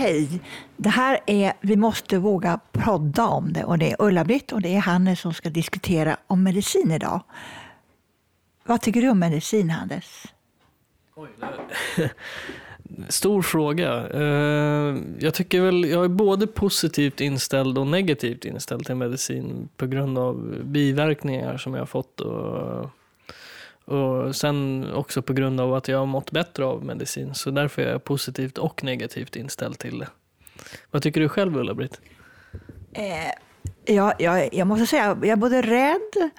Hej! Det här är Vi måste våga prodda om det och det är Ulla-Britt och det är Hannes som ska diskutera om medicin idag. Vad tycker du om medicin, Hannes? Oj, Stor fråga. Eh, jag tycker väl, jag är både positivt inställd och negativt inställd till medicin på grund av biverkningar som jag har fått. Och, och sen också på grund av att jag har mått bättre av medicin. Så därför är jag positivt och negativt inställd till det. Vad tycker du själv Ulla-Britt? Eh, jag, jag, jag måste säga, jag är både rädd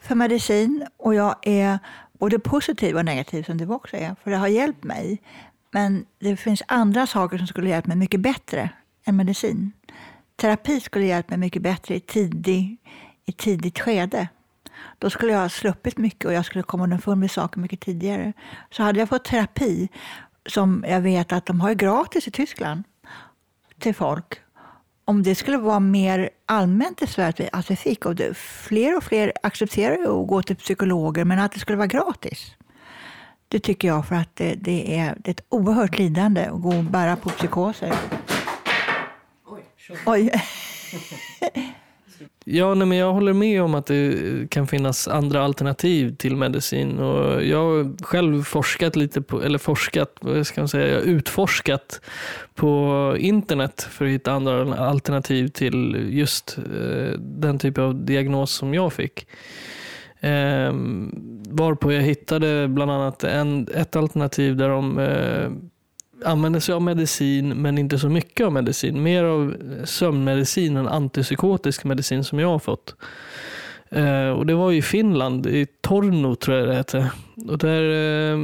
för medicin och jag är både positiv och negativ som du också är, för det har hjälpt mig. Men det finns andra saker som skulle hjälpa mig mycket bättre än medicin. Terapi skulle hjälpa mig mycket bättre i, tidig, i tidigt skede. Då skulle jag ha sluppit mycket och jag skulle komma underfund med saker mycket tidigare. Så hade jag fått terapi, som jag vet att de har gratis i Tyskland, till folk. Om det skulle vara mer allmänt i Sverige, att vi fick, och det, fler och fler accepterar att gå till psykologer, men att det skulle vara gratis. Det tycker jag för att det, det, är, det är ett oerhört lidande att gå och bära på psykoser. Oj. Oj. Ja, nej, men jag håller med om att det kan finnas andra alternativ till medicin. Och jag har själv forskat lite på, eller forskat, vad ska man säga, jag har utforskat på internet för att hitta andra alternativ till just eh, den typ av diagnos som jag fick. Eh, varpå jag hittade bland annat en, ett alternativ där de eh, använder sig av medicin men inte så mycket av medicin. Mer av eh, sömnmedicin än antipsykotisk medicin som jag har fått. Eh, och Det var i Finland, i Torno tror jag det heter. Och där eh,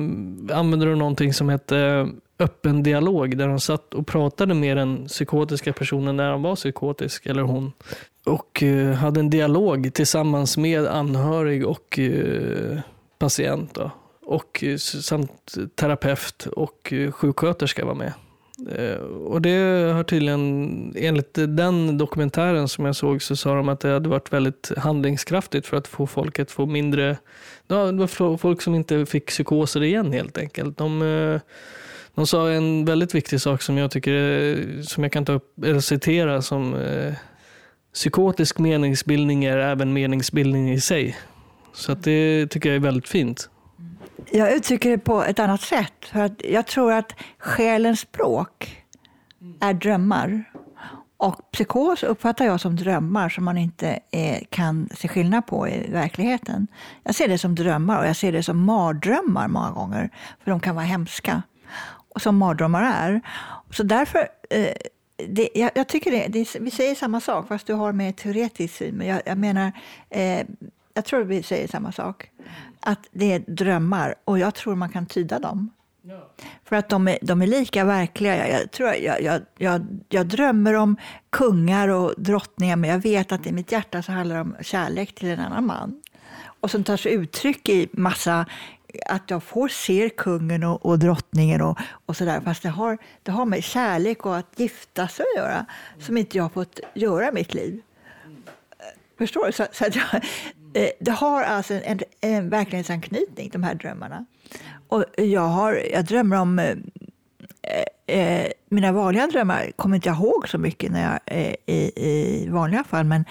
använde de någonting som hette eh, öppen dialog där de satt och pratade med den psykotiska personen när han var psykotisk, eller hon. Och eh, hade en dialog tillsammans med anhörig och eh, patient. Då och eh, samt terapeut och eh, sjuksköterska var med. Eh, och det har tydligen, enligt den dokumentären som jag såg, så sa de att det hade varit väldigt handlingskraftigt för att få folk att få mindre, det var folk som inte fick psykoser igen helt enkelt. De, de sa en väldigt viktig sak som jag tycker, som jag kan ta upp, eller citera som psykotisk meningsbildning är även meningsbildning i sig. Så att det tycker jag är väldigt fint. Jag uttrycker det på ett annat sätt. För att jag tror att själens språk är drömmar. Och psykos uppfattar jag som drömmar som man inte är, kan se skillnad på i verkligheten. Jag ser det som drömmar och jag ser det som mardrömmar många gånger. För de kan vara hemska. Och som mardrömmar är. Så därför, eh, det, jag, jag, tycker det, det, vi säger samma sak fast du har mer teoretisk syn. Men jag, jag menar, eh, jag tror vi säger samma sak att det är drömmar och jag tror man kan tyda dem. För att de är, de är lika verkliga. Jag, tror, jag, jag, jag, jag drömmer om kungar och drottningar men jag vet att i mitt hjärta så handlar det om kärlek till en annan man. Och som tar sig uttryck i massa att jag får se kungen och, och drottningen och, och sådär. Fast det har, det har med kärlek och att gifta sig att göra som inte jag har fått göra i mitt liv. Förstår du? Så, så att jag, Eh, det har alltså en, en verklighetsanknytning, de här drömmarna. Och jag, har, jag drömmer om... Eh, eh, eh, mina vanliga drömmar kommer inte jag ihåg så mycket när jag, eh, i, i vanliga fall, men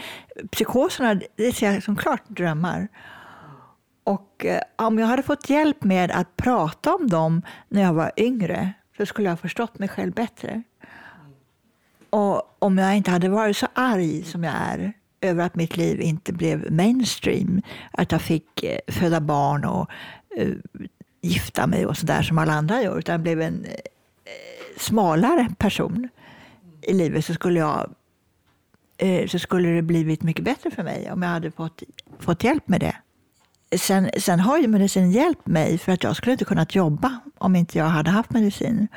psykoserna det ser jag som klart drömmar. Och eh, om jag hade fått hjälp med att prata om dem när jag var yngre så skulle jag ha förstått mig själv bättre. Och om jag inte hade varit så arg som jag är över att mitt liv inte blev mainstream. Att jag fick eh, föda barn och uh, gifta mig och sådär som alla andra gör. Utan jag blev en uh, smalare person i livet så skulle, jag, uh, så skulle det blivit mycket bättre för mig om jag hade fått, fått hjälp med det. Sen, sen har ju medicin hjälpt mig för att jag skulle inte kunnat jobba om inte jag hade haft medicin.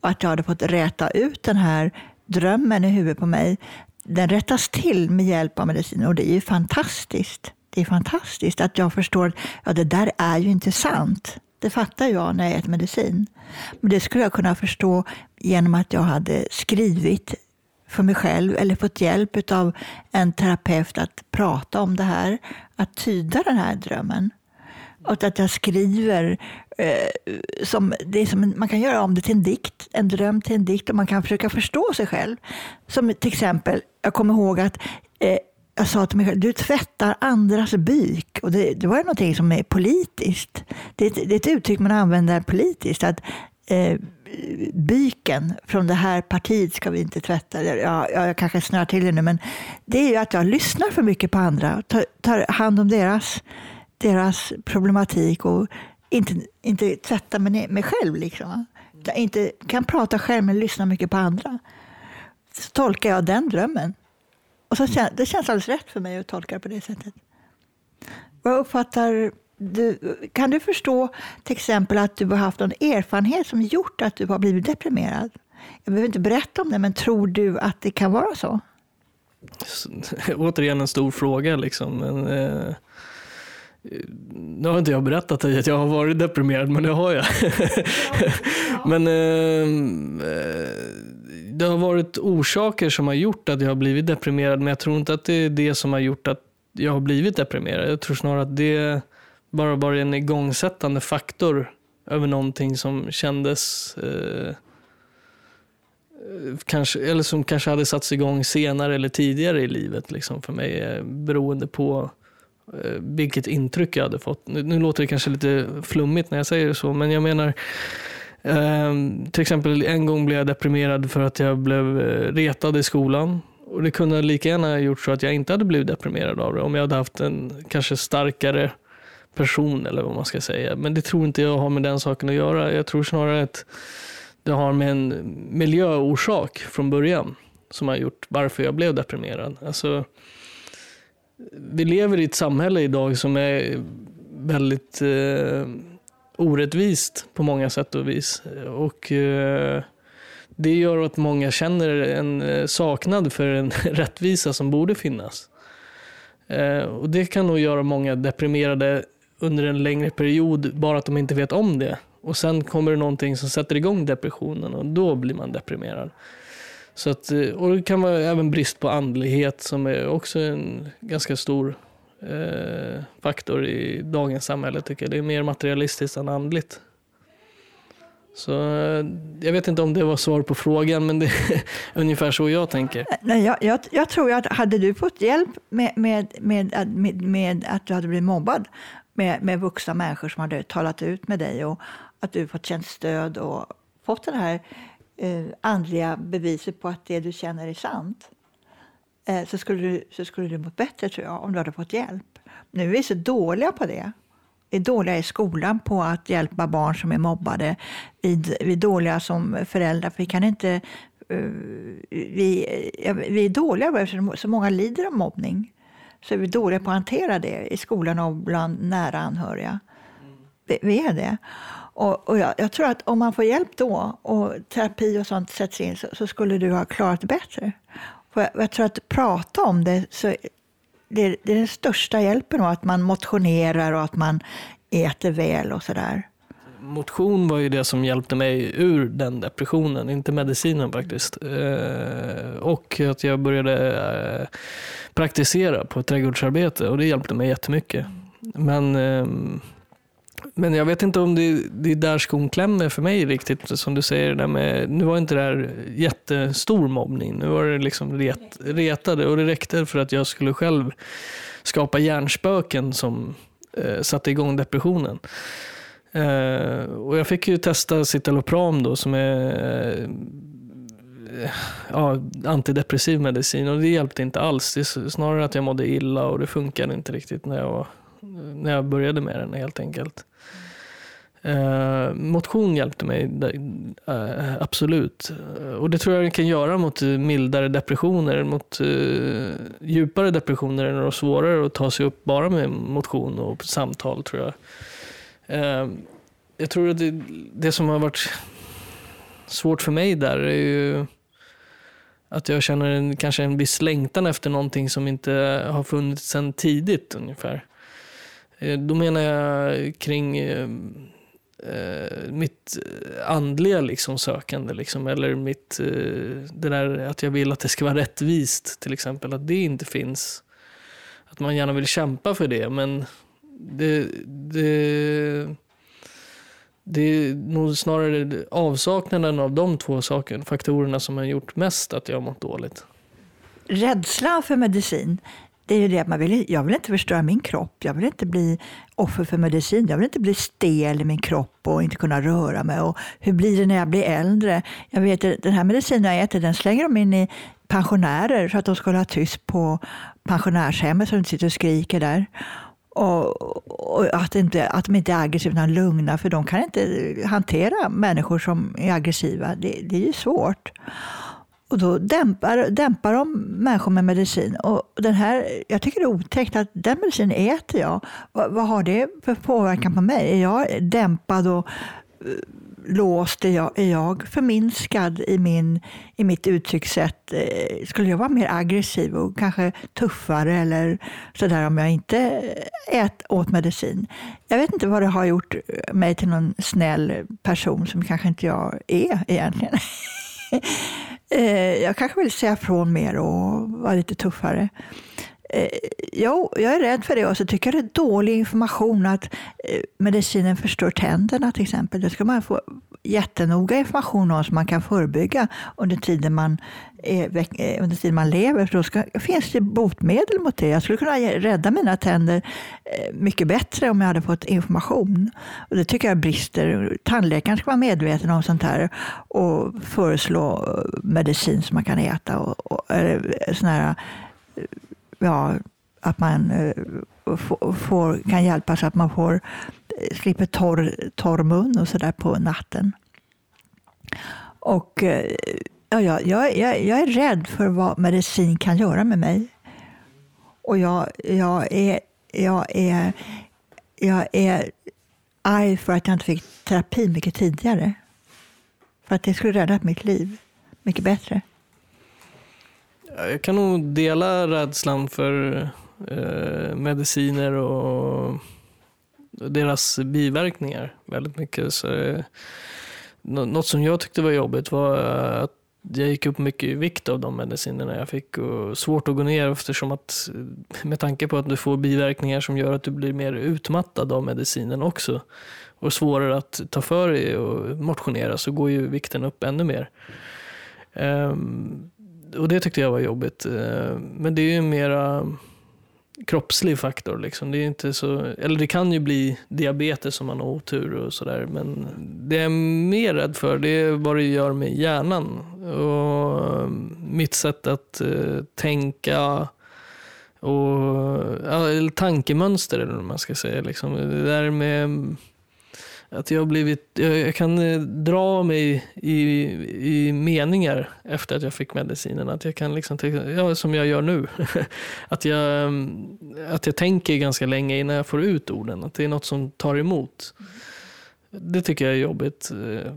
Och att jag hade fått räta ut den här drömmen i huvudet på mig den rättas till med hjälp av medicin och det är ju fantastiskt. Det är fantastiskt att jag förstår att ja, det där är ju inte sant. Det fattar jag när jag äter medicin. Men det skulle jag kunna förstå genom att jag hade skrivit för mig själv eller fått hjälp av en terapeut att prata om det här, att tyda den här drömmen. Och att jag skriver. Eh, som, det är som, man kan göra om det till en dikt, en dröm till en dikt och man kan försöka förstå sig själv. Som till exempel, jag kommer ihåg att eh, jag sa till mig själv, du tvättar andras byk. Och det, det var ju någonting som är politiskt. Det är, ett, det är ett uttryck man använder politiskt. Att eh, byken från det här partiet ska vi inte tvätta. Ja, jag kanske snör till det nu, men det är ju att jag lyssnar för mycket på andra. Tar, tar hand om deras, deras problematik och inte, inte tvätta mig, mig själv. Liksom. Jag inte kan prata själv, men lyssna mycket på andra. Så tolkar jag den drömmen. Och så, det känns alldeles rätt för mig att tolka det på det sättet. Vad uppfattar du, kan du förstå till exempel att du har haft någon erfarenhet som gjort att du har blivit deprimerad? Jag behöver inte berätta om det, men tror du att det kan vara så? Återigen en stor fråga. Liksom. Men, eh, nu har inte jag berättat att jag har varit deprimerad, men det har jag. men eh, det har varit orsaker som har gjort att jag har blivit deprimerad, men jag tror inte att det är det som har gjort att jag har blivit deprimerad. Jag tror snarare att det bara var en igångsättande faktor över någonting som kändes eh, kanske, eller som kanske hade satts igång senare eller tidigare i livet liksom för mig eh, beroende på eh, Eh, vilket intryck jag hade fått. Nu, nu, låter det kanske lite flummigt när jag säger det så men jag menar eh, till exempel en gång blev jag deprimerad för att jag blev eh, retad i skolan och det kunde lika gärna ha gjort så att jag inte hade blivit deprimerad av det om jag hade haft en kanske starkare person eller vad man ska säga. Men det tror inte jag har med den saken att göra. Jag tror snarare att det har med en miljöorsak från början som har gjort varför jag blev deprimerad. Alltså, vi lever i ett samhälle idag som är väldigt eh, orättvist på många sätt och vis. Och eh, det gör att många känner en eh, saknad för en rättvisa som borde finnas. Eh, och Det kan nog göra många deprimerade under en längre period, bara att de inte vet om det. Och sen kommer det någonting som sätter igång depressionen och då blir man deprimerad. Så att, eh, och det kan vara även brist på andlighet som är också en ganska stor eh, faktor i dagens samhälle tycker jag. Det är mer materialistiskt än andligt. Så eh, jag vet inte om det var svar på frågan, men det är ungefär så jag tänker. Eh, nej, jag, jag, jag tror att hade du fått hjälp med, med, med, med, med att du hade blivit mobbad med, med vuxna människor som hade talat ut med dig och att du fått känt stöd och fått den här eh, andliga beviset på att det du känner är sant eh, så, skulle du, så skulle du mått bättre tror jag om du hade fått hjälp. Nu är vi så dåliga på det. Vi är dåliga i skolan på att hjälpa barn som är mobbade. Vi, vi är dåliga som föräldrar för vi kan inte uh, vi, vi är dåliga eftersom så många lider av mobbning så är vi dåliga på att hantera det i skolan och bland nära anhöriga. Vi, vi är det. Och, och jag, jag, tror att om man får hjälp då och terapi och sånt sätts in så, så skulle du ha klarat det bättre. För jag, jag tror att prata om det, så det, det är den största hjälpen, då, att man motionerar och att man äter väl och sådär motion var ju det som hjälpte mig ur den depressionen, inte medicinen faktiskt. Eh, och att jag började eh, praktisera på ett trädgårdsarbete och det hjälpte mig jättemycket. Men, ehm, men jag vet inte om det, det är där skon klämmer för mig riktigt. Som du säger, där med, nu var inte det här jättestor mobbning. Nu var det liksom ret, retade och det räckte för att jag skulle själv skapa hjärnspöken som eh, satte igång depressionen. Eh, och jag fick ju testa Citalopram då som är eh, ja, antidepressiv medicin och det hjälpte inte alls. Det är snarare att jag mådde illa och det funkade inte riktigt när jag, när jag började med den helt enkelt. Uh, motion hjälpte mig, eh, absolut. Och det tror jag kan göra mot eh, mildare depressioner, mot djupare depressioner är det svårare att ta sig upp bara med motion och samtal tror jag. Jag tror att det, det som har varit svårt för mig där är ju att jag känner en, kanske en viss längtan efter någonting som inte har funnits sedan tidigt ungefär. Då menar jag kring eh, mitt eh, andliga liksom, sökande. Liksom, eller mitt, eh, det där att jag vill att det ska vara rättvist till exempel. Att det inte finns. Att man gärna vill kämpa för det men det, det, det är nog snarare avsaknaden av de två sakerna, faktorerna som har gjort mest att jag har mått dåligt. Rädsla för medicin, det är ju det man vill, jag vill inte förstöra min kropp. Jag vill inte bli offer för medicin. Jag vill inte bli stel i min kropp och inte kunna röra mig. Och hur blir det när jag blir äldre? Jag vet, den här medicinen jag äter, den slänger de in i pensionärer så att de ska hålla tyst på pensionärshemmet så de inte sitter och skriker där. Och, och, att, inte, att de inte är aggressiva utan lugna, för de kan inte hantera människor som är aggressiva. Det, det är ju svårt. Och då dämpar, dämpar de människor med medicin. Och den här, jag tycker det är otäckt att den medicinen äter jag. Vad, vad har det för påverkan på mig? Är jag dämpad och eh, låst? Är jag, är jag förminskad i, min, i mitt uttryckssätt? Eh, skulle jag vara mer aggressiv och kanske tuffare eller sådär om jag inte ät, åt medicin? Jag vet inte vad det har gjort mig till någon snäll person som kanske inte jag är egentligen. Eh, jag kanske vill säga från mer och vara lite tuffare. Eh, jo, jag är rädd för det och så tycker jag det är dålig information att eh, medicinen förstör tänderna till exempel. Det ska man få jättenoga information om som man kan förebygga under tiden man, är, eh, under tiden man lever. För då ska, finns det botemedel mot det. Jag skulle kunna rädda mina tänder eh, mycket bättre om jag hade fått information. Och Det tycker jag brister. Tandläkaren ska vara medveten om sånt här och föreslå eh, medicin som man kan äta. Och, och, eller sån här ja, att man eh, får, kan hjälpa så att man får, eh, slipper torr, torr mun och sådär på natten. Och eh, ja, jag, jag, jag är rädd för vad medicin kan göra med mig. Och jag, jag, är, jag, är, jag är arg för att jag inte fick terapi mycket tidigare. För att det skulle räddat mitt liv mycket bättre. Jag kan nog dela rädslan för eh, mediciner och deras biverkningar väldigt mycket. Så, eh, något som jag tyckte var jobbigt var att jag gick upp mycket i vikt av de medicinerna jag fick. Och svårt att gå ner eftersom att eh, med tanke på att du får biverkningar som gör att du blir mer utmattad av medicinen också och svårare att ta för dig och motionera så går ju vikten upp ännu mer. Ehm, och det tyckte jag var jobbigt. Eh, men det är ju en mera kroppslig faktor. Liksom. Det, är inte så, eller det kan ju bli diabetes om man har otur och sådär. Men det jag är mer rädd för det är vad det gör med hjärnan. Och mitt sätt att eh, tänka och eh, eller tankemönster eller vad man ska säga. Liksom. Det där med att jag, blivit, jag kan eh, dra mig i, i meningar efter att jag fick medicinen. Att jag kan liksom, ja, som jag gör nu. att, jag, mm, att jag tänker ganska länge innan jag får ut orden. Att det är något som tar emot. Det tycker jag är jobbigt. Eh,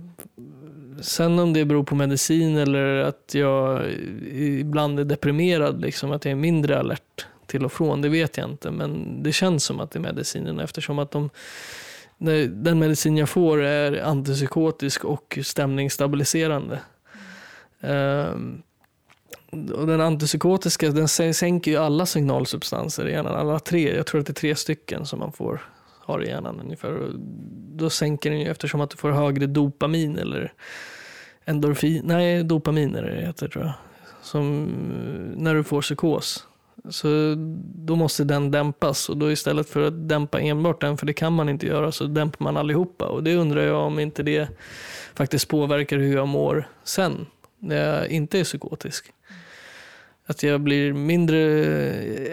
sen om det beror på medicin eller att jag ibland är deprimerad, liksom, att jag är mindre alert till och från, det vet jag inte. Men det känns som att det är medicinen eftersom att de den medicin jag får är antipsykotisk och stämningsstabiliserande. Um, och den antipsykotiska den sänker ju alla signalsubstanser i hjärnan. Alla tre, jag tror att det är tre stycken som man får har i hjärnan ungefär. Och då sänker den ju eftersom att du får högre dopamin eller endorfin. Nej, dopamin är det heter tror jag. Som när du får psykos. Så då måste den dämpas och då istället för att dämpa enbart den, för det kan man inte göra, så dämpar man allihopa. Och det undrar jag om inte det faktiskt påverkar hur jag mår sen, när jag inte är psykotisk. Att jag blir mindre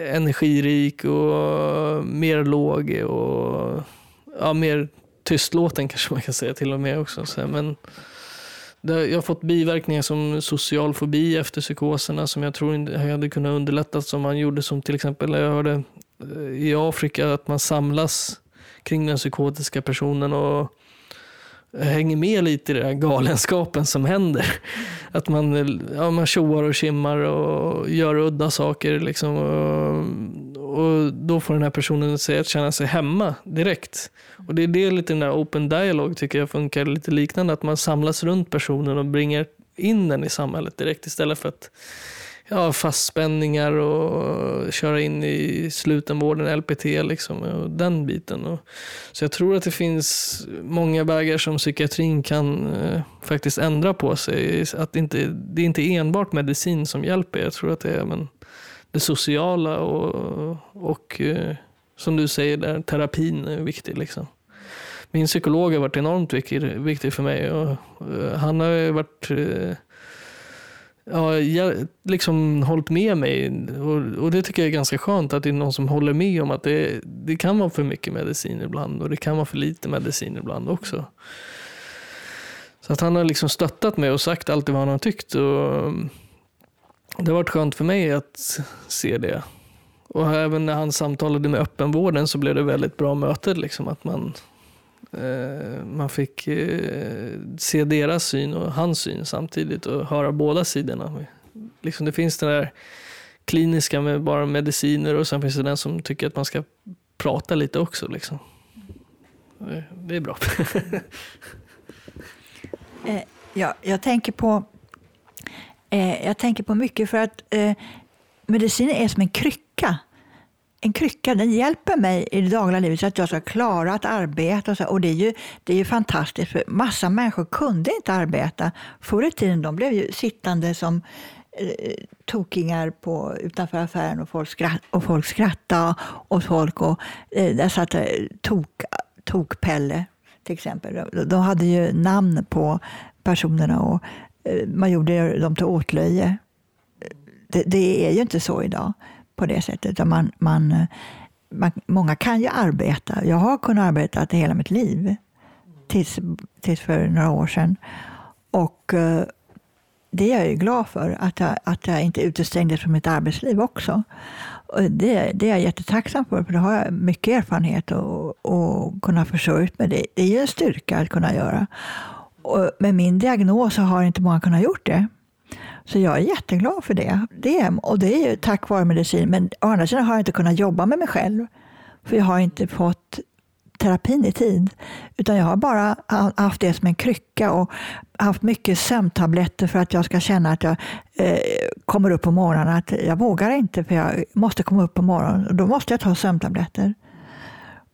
energirik och mer låg och ja, mer tystlåten kanske man kan säga till och med också. Men jag har fått biverkningar som social fobi efter psykoserna som jag tror hade kunnat underlättas som man gjorde som till exempel, jag hörde eh, i Afrika att man samlas kring den psykotiska personen och hänger med lite i den här galenskapen som händer. Att man, ja, man tjoar och kimmar och gör udda saker. Liksom, och, och då får den här personen sig att känna sig hemma direkt. Och det är det lite den där open dialog tycker jag funkar lite liknande. Att man samlas runt personen och bringar in den i samhället direkt istället för att ja, fastspänningar och köra in i slutenvården, LPT, liksom, och den biten. Och, så jag tror att det finns många vägar som psykiatrin kan eh, faktiskt ändra på sig. Att inte, det är inte enbart medicin som hjälper. Jag tror att det är även det sociala och, och eh, som du säger, där, terapin är viktig. Liksom. Min psykolog har varit enormt viktig, viktig för mig. Och, eh, han har varit eh, ja, jag, liksom hållit med mig. Och, och, det tycker jag är ganska skönt att det är någon som håller med om att det, det kan vara för mycket medicin ibland och det kan vara för lite medicin ibland också. Så att han har liksom stöttat mig och sagt alltid vad han har tyckt. Och det har varit skönt för mig att se det. Och även när han samtalade med öppenvården så blev det väldigt bra möte. Liksom, att man, eh, man fick eh, se deras syn och hans syn samtidigt och höra båda sidorna. Liksom, det finns den där kliniska med bara mediciner och sen finns det den som tycker att man ska prata lite också. Liksom. Det är bra. eh, ja, jag tänker på Eh, jag tänker på mycket för att eh, medicin är som en krycka. En krycka den hjälper mig i det dagliga livet så att jag ska klara att arbeta. Och, så, och det, är ju, det är ju fantastiskt, för massa människor kunde inte arbeta. Förr i tiden de blev ju sittande som eh, tokingar på, utanför affären och folk, skratt, och folk skrattade åt folk. Och, eh, där satt eh, tok, Tokpelle till exempel. De, hade ju namn på personerna. Och Eh, man gjorde dem till åtlöje. Det, det, är ju inte så idag på det sättet. Man, man, eh, man, många kan ju arbeta. Jag har kunnat arbeta hela mitt liv, tills, tills för några år sedan. Och eh, det är jag ju glad för, att jag, att jag inte utestängdes från mitt arbetsliv också. Det, det är jag jättetacksam för, för då har jag mycket erfarenhet och, och kunna försörja mig. Det, det är ju en styrka att kunna göra. Och med min diagnos så har inte många kunnat gjort det. Så jag är jätteglad för det. det och det är ju tack vare medicin. Men å andra sidan har jag inte kunnat jobba med mig själv. För jag har inte fått terapin i tid. Utan jag har bara haft det som en krycka och haft mycket sömntabletter för att jag ska känna att jag eh, kommer upp på morgonen. Att jag vågar inte för jag måste komma upp på morgonen. Och då måste jag ta sömntabletter.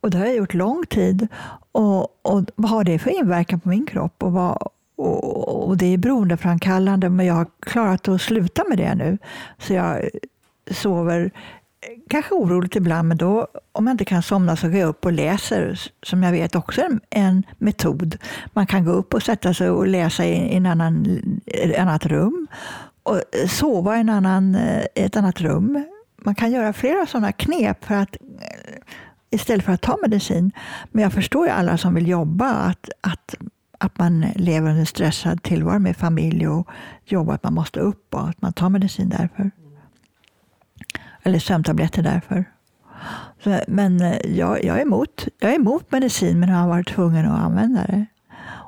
Och det har jag gjort lång tid. Och, och vad har det för inverkan på min kropp? Och, vad, och, och det är beroendeframkallande, men jag har klarat att sluta med det nu. Så jag sover kanske oroligt ibland, men då om jag inte kan somna så går jag upp och läser, som jag vet också är en metod. Man kan gå upp och sätta sig och läsa i en annan, ett annat rum och eh, sova i en annan, eh, ett annat rum. Man kan göra flera sådana knep för att eh, istället för att ta medicin. Men jag förstår ju alla som vill jobba, att, att, att man lever under stressad tillvaro med familj och jobb, att man måste upp och att man tar medicin därför. Eller sömntabletter därför. Så, men eh, jag, jag, är emot, jag är emot medicin, men har varit tvungen att använda det.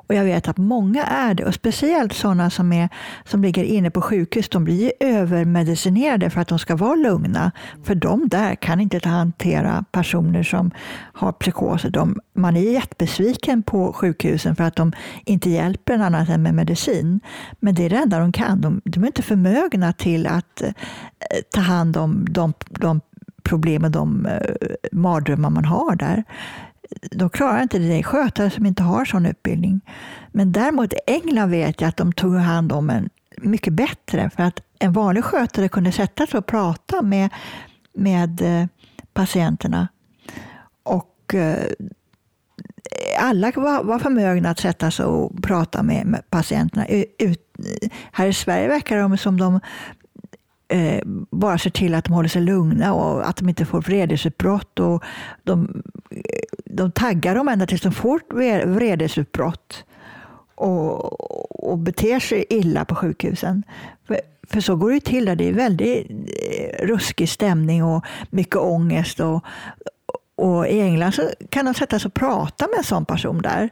Och jag vet att många är det, och speciellt sådana som, är, som ligger inne på sjukhus. De blir övermedicinerade för att de ska vara lugna. För de där kan inte hantera personer som har psykoser. De, man är jättebesviken på sjukhusen för att de inte hjälper en annat än med medicin. Men det är det enda de kan. De, de är inte förmögna till att eh, ta hand om de, de problem och de eh, mardrömmar man har där de klarar inte det. Det är skötare som inte har sån utbildning. Men däremot i England vet jag att de tog hand om en mycket bättre. För att en vanlig skötare kunde sätta sig och prata med, med eh, patienterna. Och eh, alla var, var förmögna att sätta sig och prata med, med patienterna. Ut, eh, här i Sverige verkar det som de eh, bara ser till att de håller sig lugna och att de inte får vredesutbrott. Och de, de taggar dem ända tills de får vredesutbrott och, och beter sig illa på sjukhusen. För, för så går det till där. Det är väldigt eh, ruskig stämning och mycket ångest. Och, och I England så kan de sätta sig och prata med en sån person där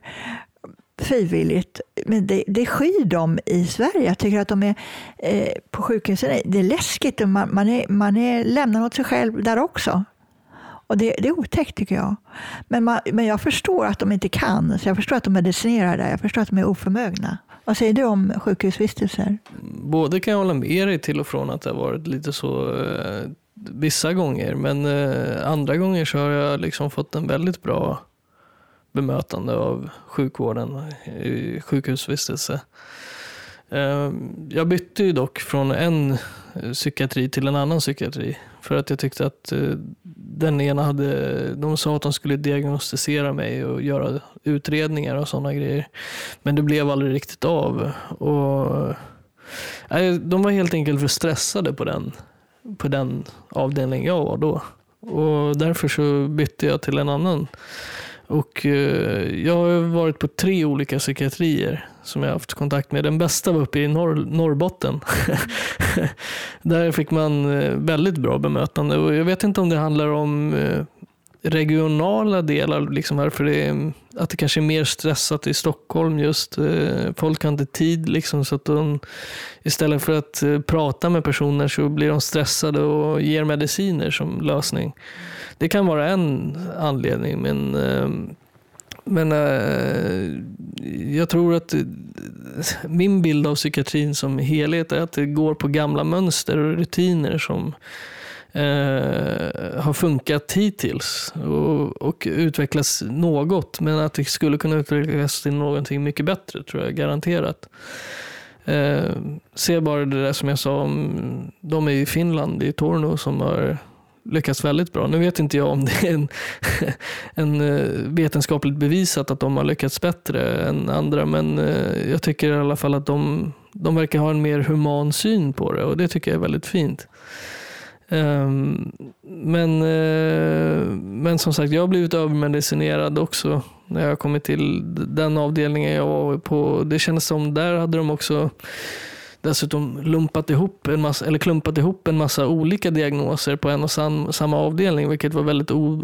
frivilligt. Men det, det skyr dem i Sverige. Jag tycker att de är eh, på sjukhusen, det är läskigt. Man, man, är, man är lämnad åt sig själv där också. Och det, det är otäckt tycker jag. Men, man, men jag förstår att de inte kan. Så jag förstår att de medicinerar där. Jag förstår att de är oförmögna. Vad säger du om sjukhusvistelser? Både kan jag hålla med dig till och från att det har varit lite så eh, vissa gånger, men eh, andra gånger så har jag liksom fått en väldigt bra bemötande av sjukvården i sjukhusvistelse. Ehm, jag bytte ju dock från en eh, psykiatri till en annan psykiatri för att jag tyckte att eh, den ena hade, de sa att de skulle diagnostisera mig och göra utredningar och sådana grejer. Men det blev aldrig riktigt av. Och, nej, de var helt enkelt för stressade på den, på den avdelning jag var då. Och därför så bytte jag till en annan. Och eh, jag har varit på tre olika psykiatrier som jag har haft kontakt med. Den bästa var uppe i Norr, Norrbotten. Där fick man eh, väldigt bra bemötande. Och jag vet inte om det handlar om eh, regionala delar, liksom här, för det, att det kanske är mer stressat i Stockholm just. Eh, folk har inte tid, liksom, så att de, istället för att prata med personer så blir de stressade och ger mediciner som lösning. Det kan vara en anledning, men men äh, jag tror att eh, min bild av psykiatrin som helhet är att det går på gamla mönster och rutiner som äh, har funkat hittills och, och utvecklas något. Men att det skulle kunna utvecklas till någonting mycket bättre tror jag garanterat. Äh, se bara det där som jag sa om de i Finland, i Torno, som har lyckats väldigt bra. Nu vet inte jag om det är en, en eh, vetenskapligt bevisat att de har lyckats bättre än andra, men eh, jag tycker i alla fall att de, de verkar ha en mer human syn på det och det tycker jag är väldigt fint. Ehm, men, eh, men som sagt, jag har blivit övermedicinerad också när jag kommit till den avdelningen jag var på. Det kändes som där hade de också dessutom lumpat ihop en massa, eller klumpat ihop en massa olika diagnoser på en och sam, samma avdelning, vilket var väldigt o,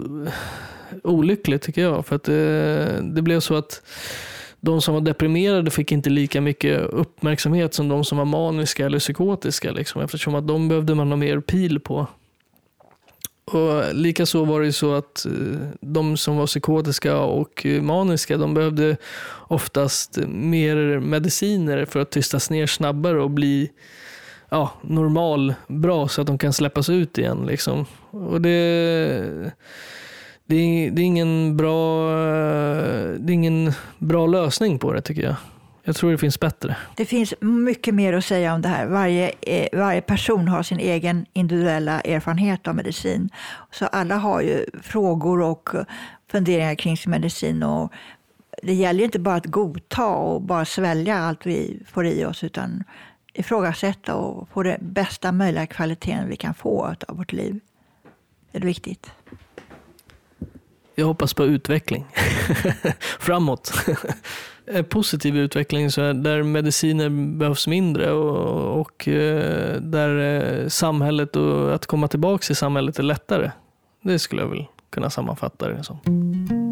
olyckligt tycker jag. För att det, det blev så att de som var deprimerade fick inte lika mycket uppmärksamhet som de som var maniska eller psykotiska. Liksom, eftersom att de behövde man ha mer pil på. Och Likaså var det så att eh, de som var psykotiska och maniska, de behövde oftast mer mediciner för att tystas ner snabbare och bli ja, normal, bra så att de kan släppas ut igen. Liksom. Och det, det, är, det, är ingen bra, det är ingen bra lösning på det tycker jag. Jag tror det finns bättre. Det finns mycket mer att säga om det här. Varje, eh, varje person har sin egen individuella erfarenhet av medicin. Så alla har ju frågor och funderingar kring sin medicin. Och det gäller inte bara att godta och bara svälja allt vi får i oss, utan ifrågasätta och få den bästa möjliga kvaliteten vi kan få av vårt liv. Det är viktigt. Jag hoppas på utveckling. Framåt. positiv utveckling så där mediciner behövs mindre och, och eh, där eh, samhället och att komma tillbaka i samhället är lättare. Det skulle jag väl kunna sammanfatta det som.